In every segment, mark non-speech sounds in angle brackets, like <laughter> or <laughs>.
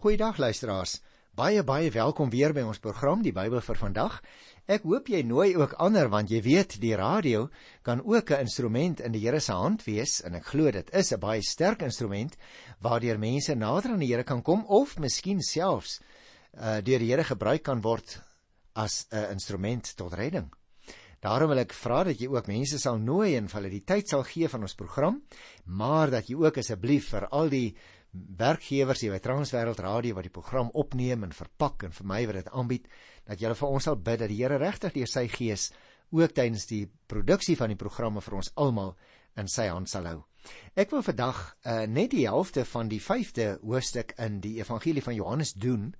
Goeiedag luisteraars. Baie baie welkom weer by ons program Die Bybel vir vandag. Ek hoop jy nooi ook ander want jy weet die radio kan ook 'n instrument in die Here se hand wees en ek glo dit is 'n baie sterk instrument waardeur mense nader aan die Here kan kom of miskien selfs uh deur die Here gebruik kan word as 'n instrument tot redding. Daarom wil ek vra dat jy ook mense sal nooi en hulle die tyd sal gee van ons program, maar dat jy ook asseblief vir al die werkgewers hier by Transwêreld Radio wat die program opneem en verpak en vir my wat dit aanbied dat julle vir ons sal bid dat die Here regtig deur sy gees ook tydens die produksie van die programme vir ons almal in sy hand sal hou. Ek wil vandag uh, net die helfte van die 5de hoofstuk in die evangelie van Johannes doen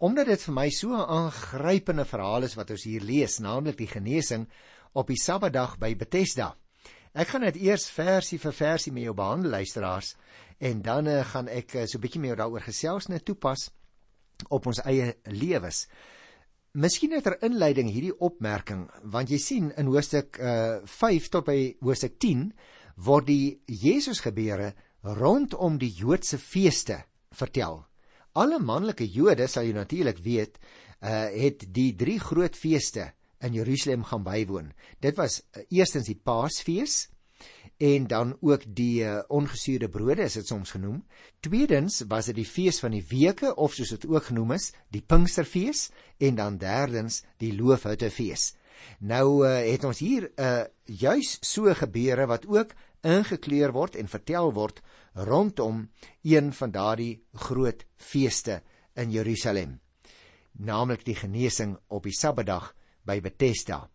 omdat dit vir my so 'n aangrypende verhaal is wat ons hier lees, naamlik die genesing op die Sabbatdag by Bethesda. Ek gaan dit eers versie vir versie met jou behandel luisteraars en dan uh, gaan ek uh, so 'n bietjie meer daaroor gesels net toepas op ons eie lewens. Miskien net 'n inleiding hierdie opmerking want jy sien in hoofstuk uh, 5 tot by hoofstuk 10 word die Jesus gebeure rondom die Joodse feeste vertel. Alle manlike Jode sal jy natuurlik weet, uh, het die drie groot feeste in Jerusalem gaan bywoon. Dit was uh, eerstens die Paasfees, en dan ook die uh, ongesuurde brode is dit soms genoem. Tweedens was dit die fees van die weke of soos dit ook genoem is, die Pinksterfees en dan derdens die Loofhuttefees. Nou uh, het ons hier 'n uh, juis so gebeure wat ook ingekleur word en vertel word rondom een van daardie groot feeste in Jerusalem, naamlik die genesing op die Sabbatdag by Bethesda.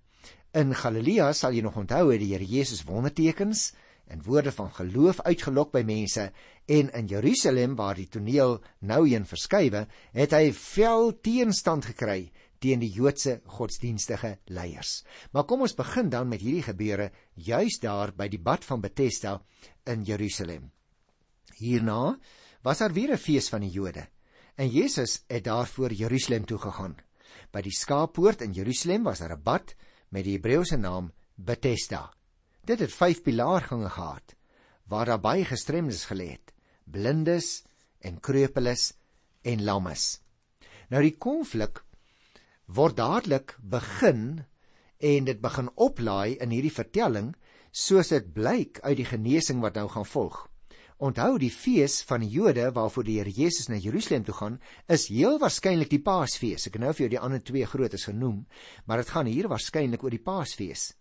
In Galilea sal jy nog onthou het die Here Jesus wondertekens en woorde van geloof uitgelok by mense en in Jerusalem waar die toneel nou heen verskuiwe, het hy vel teenstand gekry teen die Joodse godsdienstige leiers. Maar kom ons begin dan met hierdie gebeure juis daar by die bad van Bethesda in Jerusalem. Hierna was daar weer 'n fees van die Jode en Jesus het daarvoor Jerusalem toe gegaan. By die skaappoort in Jerusalem was daar 'n bad met die Hebreëse naam Bethesda. Dit het 5 pilaargange gehad waar daar baie gestremdes gelê het, blindes en kreupeles en lammes. Nou die konflik word dadelik begin en dit begin oplaai in hierdie vertelling soos dit blyk uit die genesing wat nou gaan volg. Onthou die fees van die Jode waarvoor die Here Jesus na Jerusalem toe gaan, is heel waarskynlik die Paasfees. Ek het nou vir jou die ander twee grootes genoem, maar dit gaan hier waarskynlik oor die Paasfees.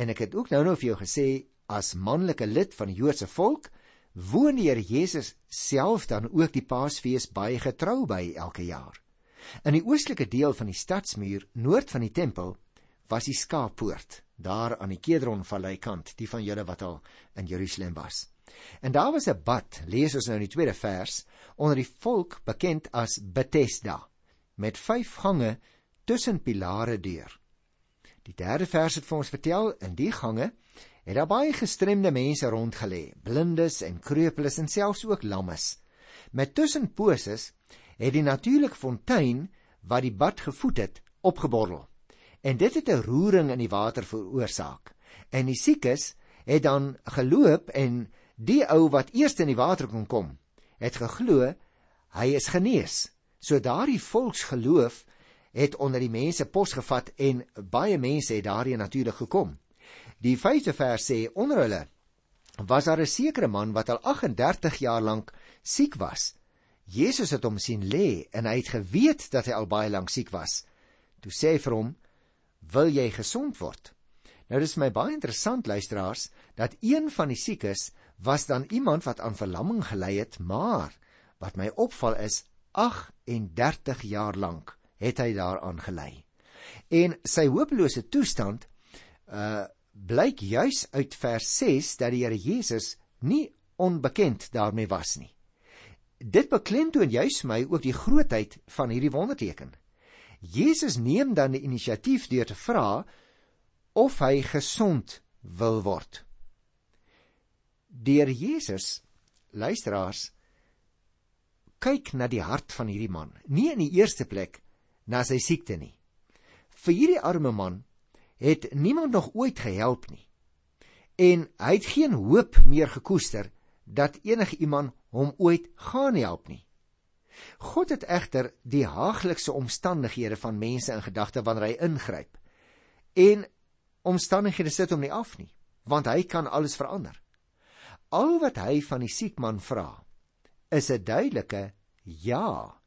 En ek het ook nou nou vir jou gesê as manlike lid van die Joodse volk woon die Here Jesus self dan ook die Paasfees baie getrou by elke jaar. In die oostelike deel van die stadsmuur noord van die tempel was die skaappoort daar aan die Kedronvallei kant, die van julle wat al in Jerusalem was. En daar was 'n bad, lees ons nou in die tweede vers, onder die volk bekend as Bethesda, met 5 gange tussen pilare deur. Die derde vers het vir ons vertel in die gange het daar baie gestremde mense rondgelê, blindes en kreupeles en selfs ook lammes. Met tussenposes het die natuurlike fontein wat die bad gevoed het, opgeborrel. En dit het 'n roering in die water veroorsaak. En die siekes het dan geloop en Die ou wat eers in die water kon kom, het geglo hy is genees. So daardie volksgeloof het onder die mense posgevat en baie mense het daarin natuurlik gekom. Die 5de vers sê onder hulle was daar 'n sekere man wat al 38 jaar lank siek was. Jesus het hom sien lê en hy het geweet dat hy al baie lank siek was. Toe sê hy vir hom: "Wil jy gesond word?" Nou dis my baie interessant luisteraars dat een van die siekes was dan iemand wat aan verlamming gely het, maar wat my opval is 38 jaar lank het hy daaraan gely. En sy hopelose toestand uh blyk juis uit vers 6 dat die Here Jesus nie onbekend daarmee was nie. Dit beklemtoon juis my ook die grootheid van hierdie wonderteken. Jesus neem dan die inisiatief deur te vra of hy gesond wil word deur Jesus luisteraars kyk na die hart van hierdie man nie in die eerste plek na sy siekte nie vir hierdie arme man het niemand nog ooit gehelp nie en hy het geen hoop meer gekoester dat enige iemand hom ooit gaan help nie God het egter die haaglikse omstandighede van mense in gedagte wanneer hy ingryp. En omstandighede sit hom nie af nie, want hy kan alles verander. Al wat hy van die siek man vra, is 'n duidelike ja.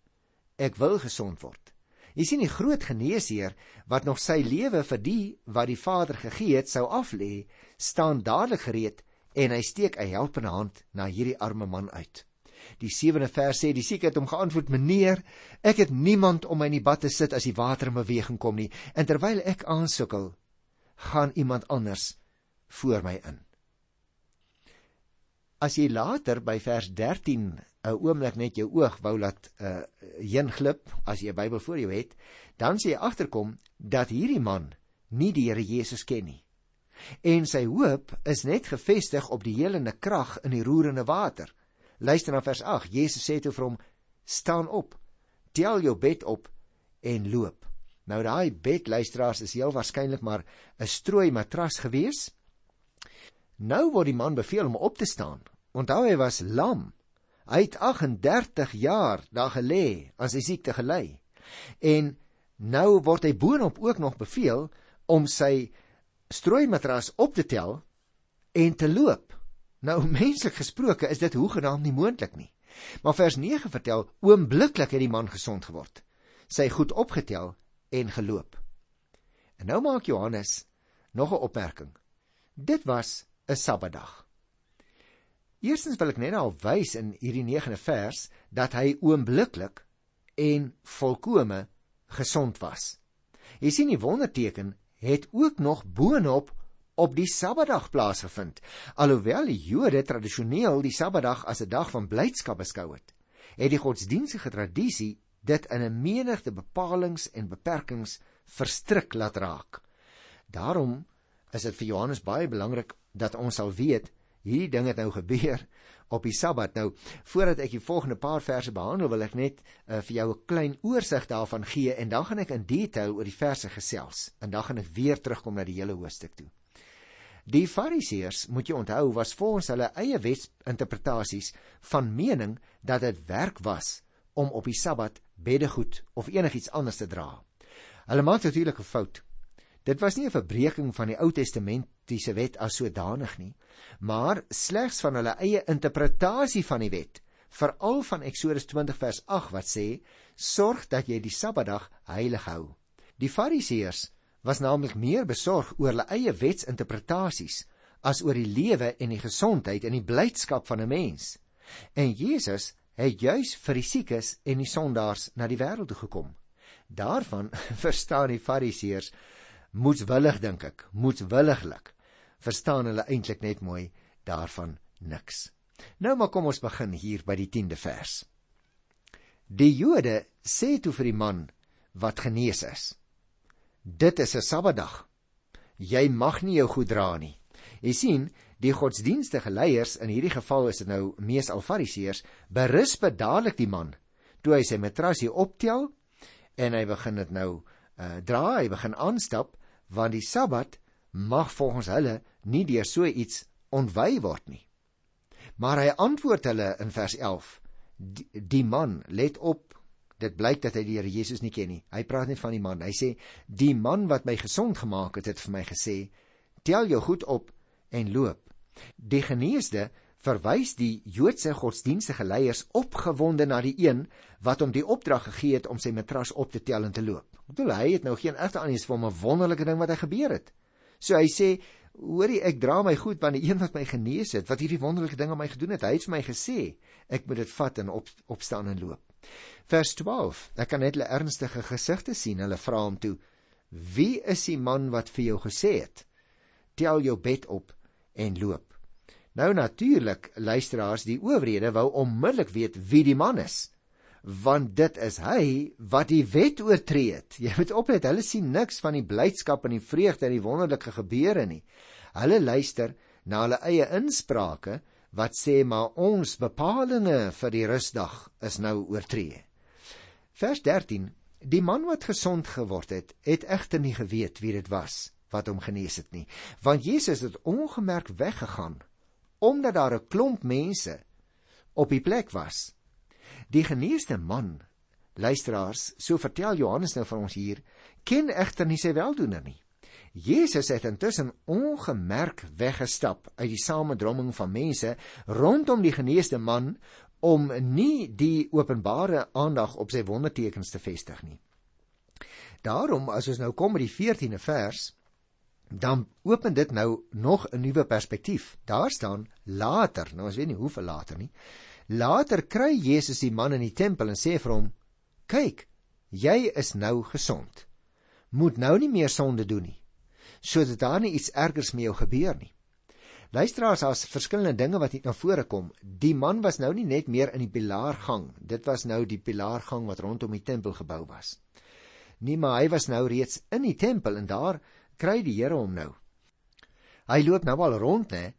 Ek wil gesond word. Jy sien die groot geneesheer wat nog sy lewe vir die wat die Vader gegee het sou aflê, staan dadelik gereed en hy steek 'n helpende hand na hierdie arme man uit. Die 7de vers sê die siek het hom geantwoord: "Meneer, ek het niemand om my in die bad te sit as die water in beweging kom nie, en terwyl ek aansukkel, gaan iemand anders voor my in." As jy later by vers 13 'n oomblik net jou oog wou laat uh heen glip as jy 'n Bybel voor jou het, dan sê jy agterkom dat hierdie man nie die Here Jesus ken nie. En sy hoop is net gefestig op die helende krag in die roerende water. Luister na vers 8. Jesus sê toe vir hom: "Staan op. Tel jou bed op en loop." Nou daai bed luisteraars is heel waarskynlik maar 'n strooi matras gewees. Nou word die man beveel om op te staan. Onthou hy was lam. Hy het 38 jaar daar gelê aan sy siekte gely. En nou word hy boonop ook nog beveel om sy strooimatras op te tel en te loop. Nou menslik gesproke is dit hoegenaamd nie moontlik nie. Maar vers 9 vertel oombliklik het die man gesond geword. Sy goed opgetel en geloop. En nou maak Johannes nog 'n opmerking. Dit was 'n Sabbatdag. Eerstens wil ek net al wys in hierdie 9de vers dat hy oombliklik en volkome gesond was. Jy sien die wonderteken het ook nog boonop op die Sabbatdag plaasgevind. Alhoewel die Jode tradisioneel die Sabbatdag as 'n dag van blydskap beskou het, het die godsdienstige tradisie dit in 'n menigte bepalinge en beperkings verstrik laat raak. Daarom is dit vir Johannes baie belangrik dat ons sal weet hierdie ding het nou gebeur op die Sabbat. Nou, voordat ek die volgende paar verse behandel, wil ek net uh, vir jou 'n klein oorsig daarvan gee en dan gaan ek in detail oor die verse gesels en dan gaan ek weer terugkom na die hele hoofstuk toe. Die Fariseërs, moet jy onthou, was volgens hulle eie wetsinterpretasies van mening dat dit werk was om op die Sabbat beddegoed of enigiets anders te dra. Hulle maak natuurlik 'n fout. Dit was nie 'n verbreeking van die Ou Testamentiese wet as sodanig nie, maar slegs van hulle eie interpretasie van die wet, veral van Eksodus 20 vers 8 wat sê: "Sorg dat jy die Sabbatdag heilig hou." Die Fariseërs was naamlik meer besorg oor hulle eie wetsinterpretasies as oor die lewe en die gesondheid en die blydskap van 'n mens. En Jesus het juis vir die siekes en die sondaars na die wêreld toe gekom. Daarvan <laughs> verstaan die Fariseërs moetswillig dink ek, moetswilliglik verstaan hulle eintlik net mooi daarvan niks. Nou maar kom ons begin hier by die 10de vers. Die Jode sê toe vir die man wat genees is: Dit is 'n Sabbatdag. Jy mag nie jou goed dra nie. Jy sien, die godsdienstige leiers, in hierdie geval is dit nou mees al Fariseërs, berus bedadelik die man toe hy sy matrasie optel en hy begin dit nou uh, dra, hy begin aanstap want die Sabbat mag volgens hulle nie deur so iets ontwy word nie. Maar hy antwoord hulle in vers 11: die, die man, let op, dit blyk dat hy die Here Jesus nie ken nie. Hy praat net van die man. Hy sê: "Die man wat my gesond gemaak het, het vir my gesê: "Tel jou goed op en loop." Die geneesde verwys die Joodse godsdienstige leiers opgewonde na die een wat hom die opdrag gegee het om sy matras op te tel en te loop. Bedoel hy het nou geen egte aan iets vir 'n wonderlike ding wat hy gebeur het. So hy sê, hoorie, ek dra my goed want die een wat my genees het, wat hierdie wonderlike ding aan my gedoen het, hy het vir my gesê, ek moet dit vat en op, opstaan en loop. Vers 12. Ek kan net hulle ernstige gesigte sien. Hulle vra hom toe: "Wie is die man wat vir jou gesê het: Tel jou bed op en loop?" Nou natuurlik, luisteraars, die owerhede wou onmiddellik weet wie die man is want dit is hy wat die wet oortree het. Jy moet oplet, hulle sien niks van die blydskap en die vreugde en die wonderlike gebeure nie. Hulle luister na hulle eie insprake wat sê maar ons bepalinge vir die rusdag is nou oortree. Vers 13. Die man wat gesond geword het, het egter nie geweet wie dit was wat hom genees het nie, want Jesus het ongemerk weggegaan omdat daar 'n klomp mense op die plek was Die geneesde man, luisteraars, so vertel Johannes nou vir ons hier, ken egter nie sy weldoener nie. Jesus het intussen ongemerk weggestap uit die samedromming van mense rondom die geneesde man om nie die openbare aandag op sy wondertekens te vestig nie. Daarom as ons nou kom by die 14de vers, dan open dit nou nog 'n nuwe perspektief. Daar staan later, nou ons weet nie hoeveel later nie. Later kry Jesus die man in die tempel en sê vir hom: "Kyk, jy is nou gesond. Moet nou nie meer sonde doen nie, sodat daar nie iets ergers met jou gebeur nie." Luisteraars, daar's verskillende dinge wat hier na vore kom. Die man was nou nie net meer in die pilaargang. Dit was nou die pilaargang wat rondom die tempel gebou was. Nee, maar hy was nou reeds in die tempel en daar kry die Here hom nou. Hy loop nou al rond, hè?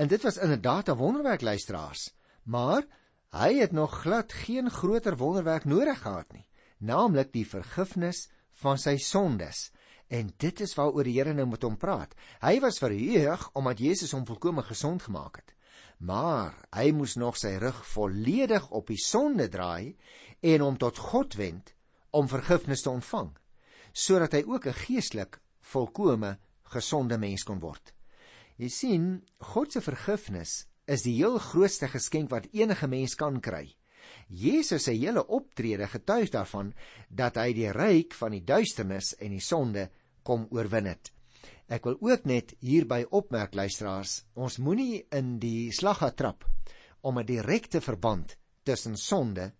En dit was inderdaad 'n wonderwerk luisteraars, maar hy het nog glad geen groter wonderwerk nodig gehad nie, naamlik die vergifnis van sy sondes. En dit is waaroor die Here nou met hom praat. Hy was verheug omdat Jesus hom volkome gesond gemaak het. Maar hy moes nog sy rug volledig op die sonde draai en hom tot God wend om vergifnis te ontvang, sodat hy ook 'n geestelik volkome gesonde mens kon word. Jy sien, God se vergifnis is die heel grootste geskenk wat enige mens kan kry. Jesus se hele optrede getuig daarvan dat hy die ryk van die duisternis en die sonde kom oorwin het. Ek wil ook net hierby opmerk luisteraars, ons moenie in die slagga trap om 'n direkte verband tussen sonde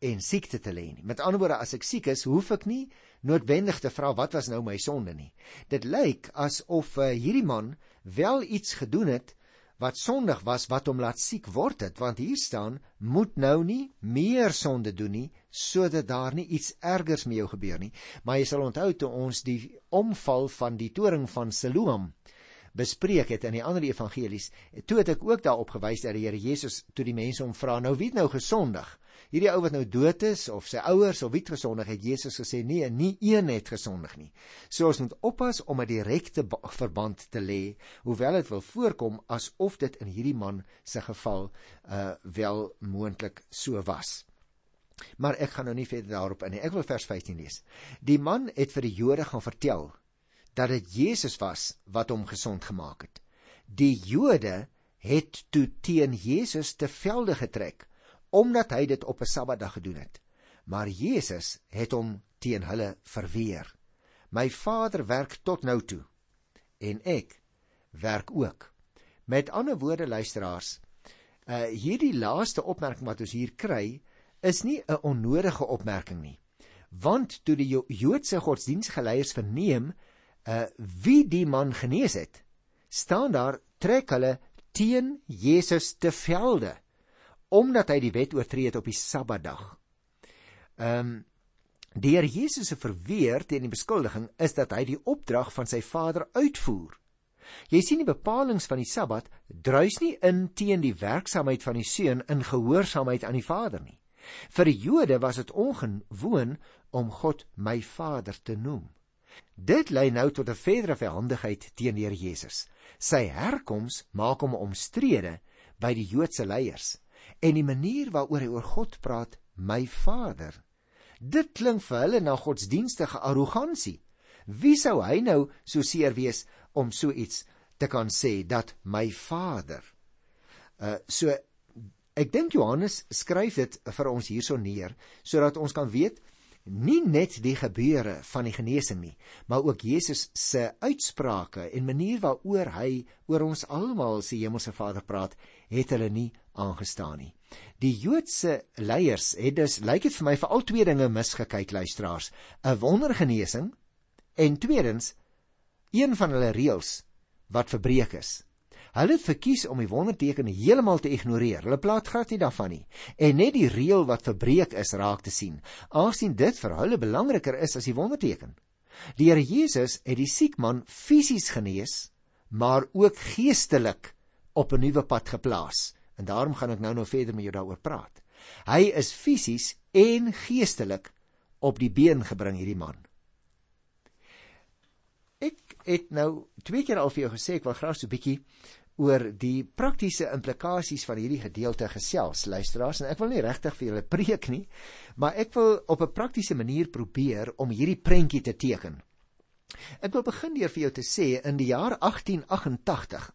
en siekte te lê nie. Met ander woorde, as ek siek is, hoef ek nie noodwendig te vra wat was nou my sonde nie. Dit lyk asof uh, hierdie man wel iets gedoen het wat sondig was wat hom laat siek word het. Want hier staan moet nou nie meer sonde doen nie sodat daar nie iets ergers met jou gebeur nie. Maar jy sal onthou toe ons die omval van die toring van Siloam bespreek het in die ander evangelies toe het ek ook daarop gewys dat die Here Jesus toe die mense hom vra nou wie het nou gesondig hierdie ou wat nou dood is of sy ouers of wie het gesondig het Jesus gesê nee nie een het gesondig nie. So ons moet oppas om 'n direkte verband te lê hoewel dit wil voorkom asof dit in hierdie man se geval uh wel moontlik so was. Maar ek gaan nou nie verder daarop in nie. Ek wil vers 15 lees. Die man het vir die Jode gaan vertel dat dit Jesus was wat hom gesond gemaak het. Die Jode het toe teen Jesus te velde getrek omdat hy dit op 'n Sabbatdag gedoen het. Maar Jesus het hom teen hulle verweer. My Vader werk tot nou toe en ek werk ook. Met ander woorde luisteraars, uh hierdie laaste opmerking wat ons hier kry, is nie 'n onnodige opmerking nie. Want toe die Joodse godsdienstgeleerders verneem uh wie die man genees het, staan daar trek hulle teen Jesus te velde omdat hy die wet oortree het op die Sabbatdag. Ehm um, Here Jesus se verweer teen die beskuldiging is dat hy die opdrag van sy Vader uitvoer. Jy sien die bepalinge van die Sabbat druis nie in teen die werksaamheid van die Seun in gehoorsaamheid aan die Vader nie. Vir die Jode was dit ongewoon om God my Vader te noem. Dit lei nou tot 'n verdere verhandigheid teen die Here Jesus. Sy herkoms maak hom omstrede by die Joodse leiers en die manier waaroor hy oor God praat, my Vader. Dit klink vir hulle na godsdienstige arrogansie. Wie sou hy nou so seer wees om so iets te kan sê dat my Vader? Uh so ek dink Johannes skryf dit vir ons hierso neer sodat ons kan weet nie net die gebeure van die genesing nie, maar ook Jesus se uitsprake en manier waaroor hy oor ons almal se hemelse Vader praat, het hulle nie aangestaan nie. Die Joodse leiers het dus lyk dit vir my vir al twee dinge misgekyk luisteraars, 'n wondergenesing en tweedens een van hulle reëls wat verbreek is. Hulle het verkies om die wonderteken heeltemal te ignoreer. Hulle plaat glad nie daarvan nie en net die reël wat verbreek is raak te sien. Aangesien dit vir hulle belangriker is as die wonderteken. Die Here Jesus het die siek man fisies genees, maar ook geestelik op 'n nuwe pad geplaas. En daarom gaan ek nou nou verder met jou daaroor praat. Hy is fisies en geestelik op die been gebring hierdie man. Ek het nou twee keer al vir jou gesê ek wil graag so 'n bietjie oor die praktiese implikasies van hierdie gedeelte gesels, luisteraars, en ek wil nie regtig vir julle preek nie, maar ek wil op 'n praktiese manier probeer om hierdie prentjie te teken. Ek wil begin deur vir jou te sê in die jaar 1888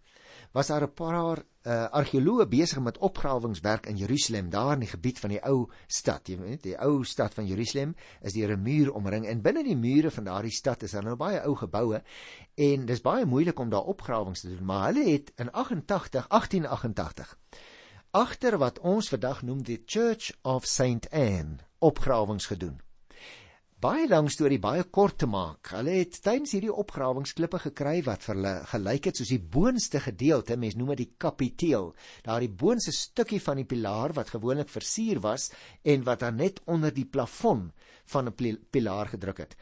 was daar 'n paar uh, argeoloë besig met opgrawingswerk in Jerusalem, daar in die gebied van die ou stad. Jy weet, die ou stad van Jerusalem is deur 'n muur omring en binne die mure van daardie stad is daar nou baie ou geboue en dis baie moeilik om daar opgrawings te doen, maar hulle het in 88 1888 agter wat ons vandag noem die Church of St Anne opgrawings gedoen baie lank storie baie kort te maak. Hulle het tydens hierdie opgrawingsklippe gekry wat vir hulle gelyk het soos die boonste gedeelte, mens noem dit die kapiteel. Daardie boonste stukkie van die pilaar wat gewoonlik versier was en wat dan net onder die plafon van 'n pilaar gedruk het.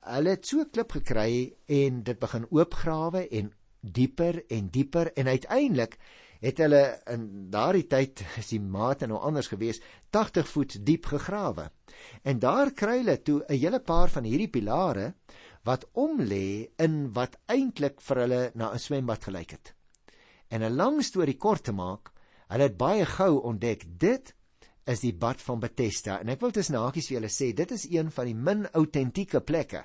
Hulle het so 'n klip gekry en dit begin oopgrawe en dieper en dieper en uiteindelik het hulle in daardie tyd <laughs> is die mate nou anders gewees 80 voet diep gegrawe. En daar kry hulle toe 'n hele paar van hierdie pilare wat omlê in wat eintlik vir hulle na 'n swembad gelyk het. En 'n lang storie kort te maak, hulle het baie gou ontdek dit is die bad van Bethesda en ek wil tussen hakies vir julle sê dit is een van die min autentieke plekke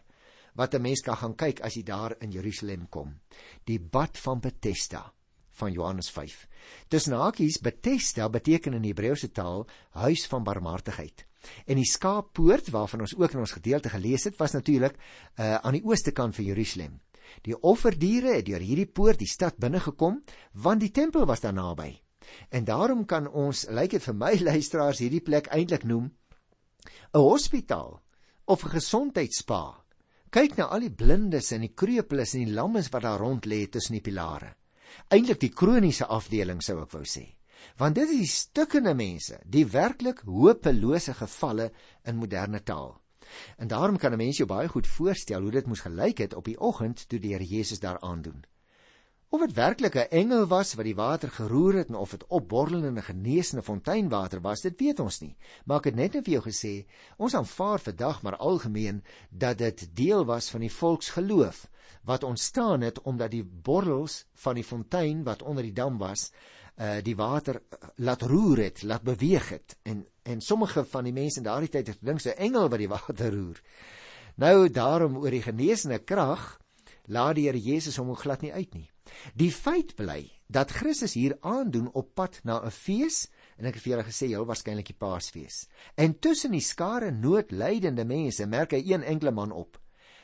wat 'n mens kan gaan kyk as jy daar in Jerusalem kom. Die bad van Bethesda van Johannes 5. Tussen hakies Bethesda beteken in Hebreëse taal huis van barmhartigheid. En die skaappoort waarvan ons ook in ons gedeelte gelees het, was natuurlik uh, aan die ooste kant van Jerusalem. Die offerdiere het deur hierdie poort die stad binne gekom want die tempel was daar naby. En daarom kan ons, lyk dit vir my <laughs> luisteraars, hierdie plek eintlik noem 'n hospitaal of 'n gesondheidsspa. Kyk na al die blindes en die kreuples en die lammes wat daar rond lê tussen die pilare eintlik die kroniese afdeling sou ek wou sê. Want dit is die stukkende mense, die werklik hopelose gevalle in moderne taal. En daarom kan 'n mens jou baie goed voorstel hoe dit moes gelyk het op die oggend toe die Here Jesus daar aandoen. Of dit werklik 'n engel was wat die water geroer het en of dit opborrelende geneesende fonteinwater was, dit weet ons nie. Maar ek het net net vir jou gesê, ons aanvaar vandag maar algemeen dat dit deel was van die volksgeloof wat ontstaan het omdat die borrels van die fontein wat onder die dam was, uh die water uh, laat roer het, laat beweeg het en en sommige van die mense in daardie tyd het gedink 'n engel wat die <laughs> water roer. Nou daarom oor die genesende krag laat die Here Jesus hom glad nie uit nie. Die feit bly dat Christus hier aandoen op pad na 'n fees en ek het vir julle gesê heel waarskynlik die Paasfees. En tussen die skare noodlydende mense merk hy een enkele man op.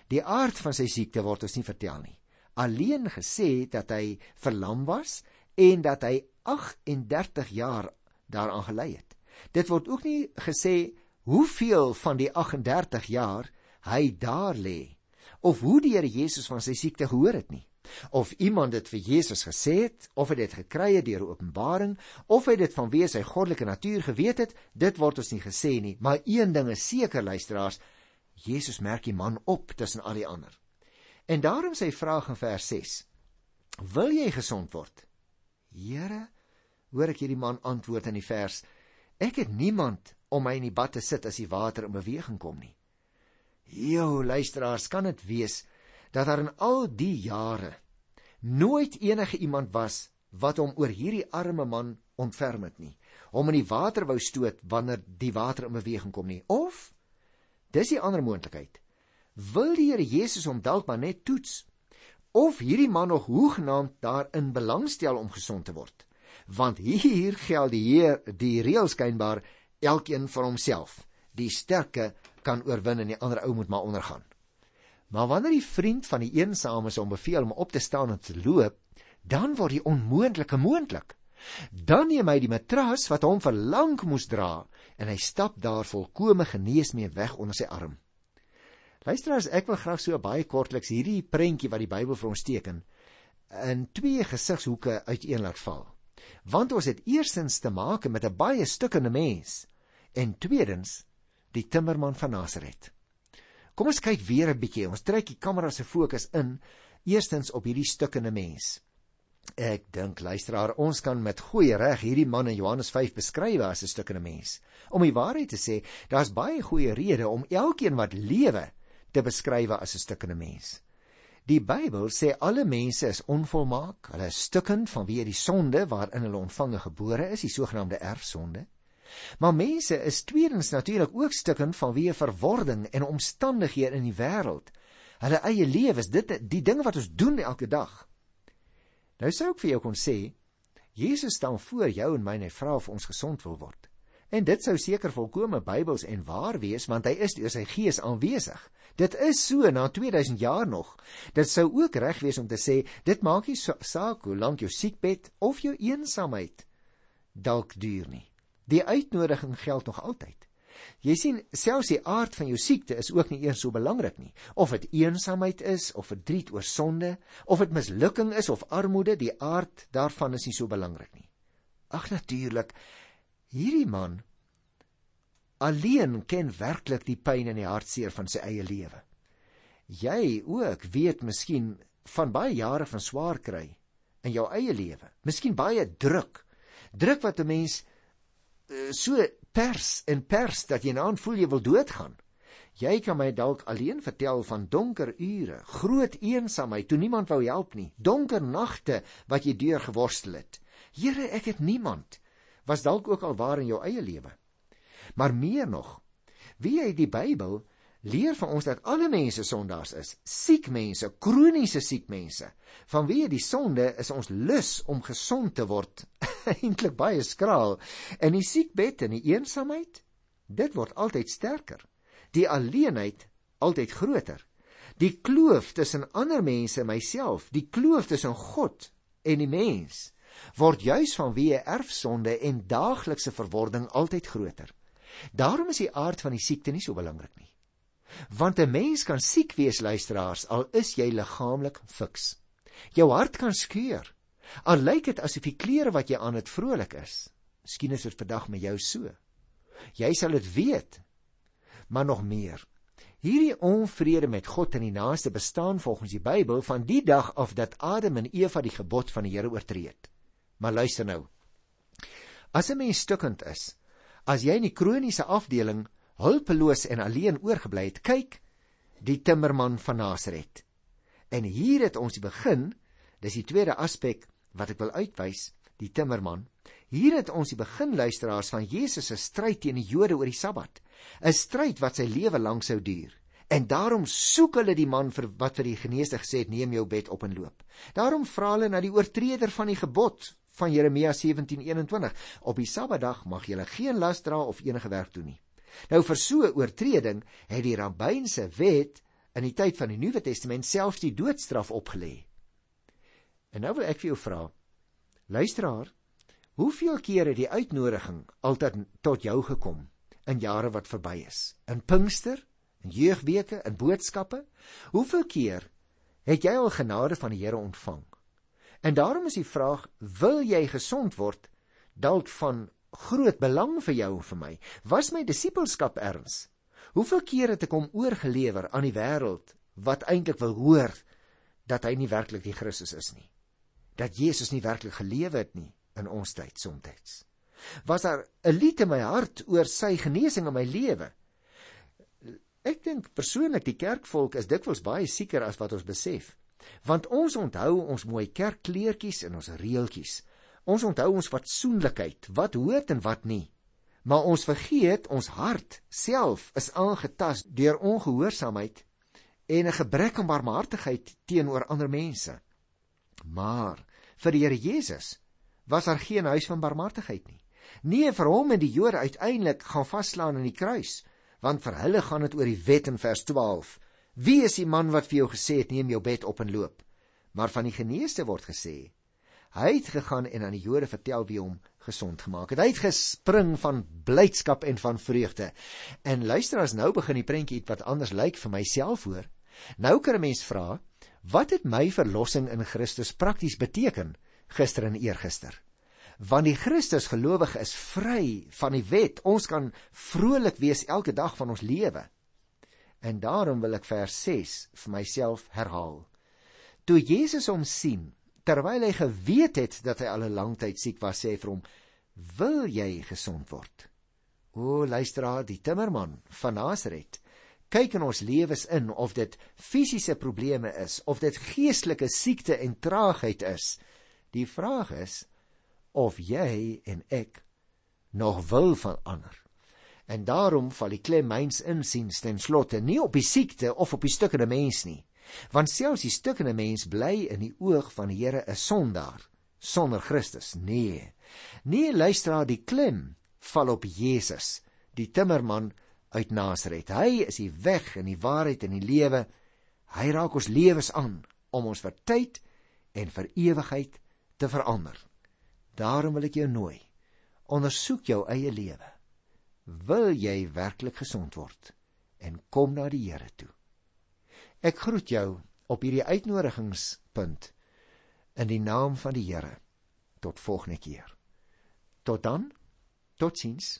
Die aard van sy siekte word ons nie vertel nie. Alleen gesê dat hy verlam was en dat hy 38 jaar daaraan gelei het. Dit word ook nie gesê hoeveel van die 38 jaar hy daar lê of hoe die Here Jesus van sy siekte gehoor het nie of iemand dit vir Jesus gesê het of hy dit gekry het deur openbaring of hy dit vanweë sy goddelike natuur geweet het dit word ons nie gesê nie maar een ding is seker luisteraars Jesus merk die man op tussen al die ander. En daarom sy vraag in vers 6: Wil jy gesond word? Here, hoor ek hierdie man antwoord in die vers: Ek het niemand om my in die bad te sit as die water in beweging kom nie. Jo, luisteraars, kan dit wees dat daar in al die jare nooit enige iemand was wat hom oor hierdie arme man ontferm het nie, hom in die water wou stoot wanneer die water in beweging kom nie, of Dis die ander moontlikheid. Wil die Here Jesus hom dalk maar net toets of hierdie man nog hoegenaamd daarin belangstel om gesond te word? Want hier geld die Heer die reël skynbaar elkeen vir homself. Die sterke kan oorwin en die ander ou moet maar ondergaan. Maar wanneer die vriend van die eensames hom beveel om op te staan en te loop, dan word die onmoontlike moontlik. Dan neem hy die matras wat hom vir lank moes dra en hy stap daar volkome genees mee weg onder sy arm. Luisteraars, ek wil graag so baie kortliks hierdie prentjie wat die Bybel vir ons teken in twee gesigshoeke uiteen laat val. Want ons het eerstens te maak met 'n baie stukkende mens en tweedens die timmerman van Nasaret. Kom ons kyk weer 'n bietjie. Ons trek die kamera se fokus in eerstens op hierdie stukkende mens. Ek dink luisteraar, ons kan met goeie reg hierdie man in Johannes 5 beskryf as 'n stukkende mens. Om die waarheid te sê, daar's baie goeie redes om elkeen wat lewe te beskryf as 'n stukkende mens. Die Bybel sê alle mense is onvolmaak, hulle is stukkend vanweë die sonde waarin hulle ontvange gebore is, die sogenaamde erfsonde. Maar mense is tweedens natuurlik ook stukkend vanweë verwording en omstandighede in die wêreld. Hulle eie lewens, dit die dinge wat ons doen elke dag. Nou sou ek vir jou kon sê, Jesus staan voor jou en my en hy vra of ons gesond wil word. En dit sou seker volkome Bybels en waar wees want hy is deur sy gees aanwesig. Dit is so na 2000 jaar nog. Dit sou ook reg wees om te sê dit maak nie saak hoe lank jou siekbed of jou eensaamheid dalk duur nie. Die uitnodiging geld nog altyd. Jy sien, selfs die aard van jou siekte is ook nie eers so belangrik nie. Of dit eensaamheid is of verdriet oor sonde, of dit mislukking is of armoede, die aard daarvan is nie so belangrik nie. Ag natuurlik, hierdie man alleen ken werklik die pyn en die hartseer van sy eie lewe. Jy ook weet miskien van baie jare van swaar kry in jou eie lewe. Miskien baie druk. Druk wat 'n mens uh, so pers en pers dat jy nou voel jy wil doodgaan. Jy kan my dalk alleen vertel van donker ure, groot eensaamheid toe niemand wou help nie, donker nagte wat jy deur geworstel het. Here, ek het niemand was dalk ook al waar in jou eie lewe. Maar meer nog, wie hy die Bybel leer vir ons dat alle mense sondaars is, siek mense, kroniese siek mense. Vanweë die sonde is ons lus om gesond te word <laughs> eintlik baie skraal en die siekbed en die eensaamheid, dit word altyd sterker. Die alleenheid altyd groter. Die kloof tussen ander mense en myself, die kloof tussen God en die mens word juis vanweë erfsonde en daaglikse verwording altyd groter. Daarom is die aard van die siekte nie so belangrik nie. Want 'n mens kan siek wees luisteraars al is jy liggaamlik fiks. Jou hart kan skeur. Al lyk dit asof die klere wat jy aan het vrolik is. Miskien is dit vandag met jou so. Jy sal dit weet. Maar nog meer. Hierdie onvrede met God in die naaste bestaan volgens die Bybel van die dag af dat Adam en Eva die gebod van die Here oortree het. Maar luister nou. As 'n mens stukkend is, as jy in die kroniese afdeling hulpeloos en alleen oorgebly het, kyk die timmerman van Nasaret. En hier het ons die begin, dis die tweede aspek wat ek wil uitwys, die timmerman. Hier het ons die begin luisteraars van Jesus se stryd teen die Jode oor die Sabbat, 'n stryd wat sy lewe lank sou duur. En daarom soek hulle die man vir wat vir die geneesde gesê het neem jou bed op en loop. Daarom vra hulle na die oortreder van die gebod van Jeremia 17:21. Op die Sabbatdag mag jy geen las dra of enige werk doen nie. Nou vir so 'n oortreding het die rabbynse wet in die tyd van die Nuwe Testament selfs die doodstraf opgelê. En nou wil ek vir jou vra, luisteraar, hoeveel keer het die uitnodiging altyd tot jou gekom in jare wat verby is? In Pinkster, in jeugweke, in boodskappe? Hoeveel keer het jy al genade van die Here ontvang? En daarom is die vraag: wil jy gesond word? Dalk van groot belang vir jou en vir my. Was my disippelskap erns? Hoeveel keer het ek hom oorgelewer aan die wêreld wat eintlik wil hoor dat hy nie werklik die Christus is nie? Dat Jesus nie werklik gelewe het nie in ons tyd soms. Was daar 'n lied in my hart oor sy genesing in my lewe? Ek dink persoonlik die kerkvolk is dikwels baie sieker as wat ons besef. Want ons onthou ons mooi kerkkleertjies en ons reeltjies. Ons onthou ons fatsoenlikheid, wat hoort en wat nie. Maar ons vergeet ons hart self is aangetast deur ongehoorsaamheid en 'n gebrek aan barmhartigheid teenoor ander mense. Maar vir die Here Jesus was daar geen huis van barmhartigheid nie. Nee, vir hom en die Jode uiteindelik gaan vaslaan aan die kruis, want vir hulle gaan dit oor die wet in vers Wie is die man wat vir jou gesê het neem jou bed op en loop? Maar van die geneesde word gesê, hy het gegaan en aan die Jode vertel wie hom gesond gemaak het. Hy het gespring van blydskap en van vreugde. En luister as nou begin die prentjie iets wat anders lyk vir myself hoor. Nou kan 'n mens vra, wat het my verlossing in Christus prakties beteken gister en eergister? Want die Christus gelowige is vry van die wet. Ons kan vrolik wees elke dag van ons lewe. En daarom wil ek vers 6 vir myself herhaal. Toe Jesus hom sien, terwyl hy geweet het dat hy al 'n lang tyd siek was, sê hy vir hom: "Wil jy gesond word?" O, luisteraar, die timmerman van Nasaret kyk in ons lewens in of dit fisiese probleme is of dit geestelike siekte en traagheid is. Die vraag is of jy en ek nog wil verander. En daarom val die klem myns insiens ten slotte nie op die siekte of op die stukkende mens nie, want selfs die stukkende mens bly in die oog van die Here 'n sondaar sonder Christus. Nee. Nee, luister, die klem val op Jesus, die timmerman uit Nasaret. Hy is die weg en die waarheid en die lewe. Hy raak ons lewens aan om ons vir tyd en vir ewigheid te verander. Daarom wil ek jou nooi. Ondersoek jou eie lewe. Wil jy werklik gesond word en kom na die Here toe? Ek groet jou op hierdie uitnodigingspunt in die naam van die Here. Tot volgende keer. Tot dan. Totsiens.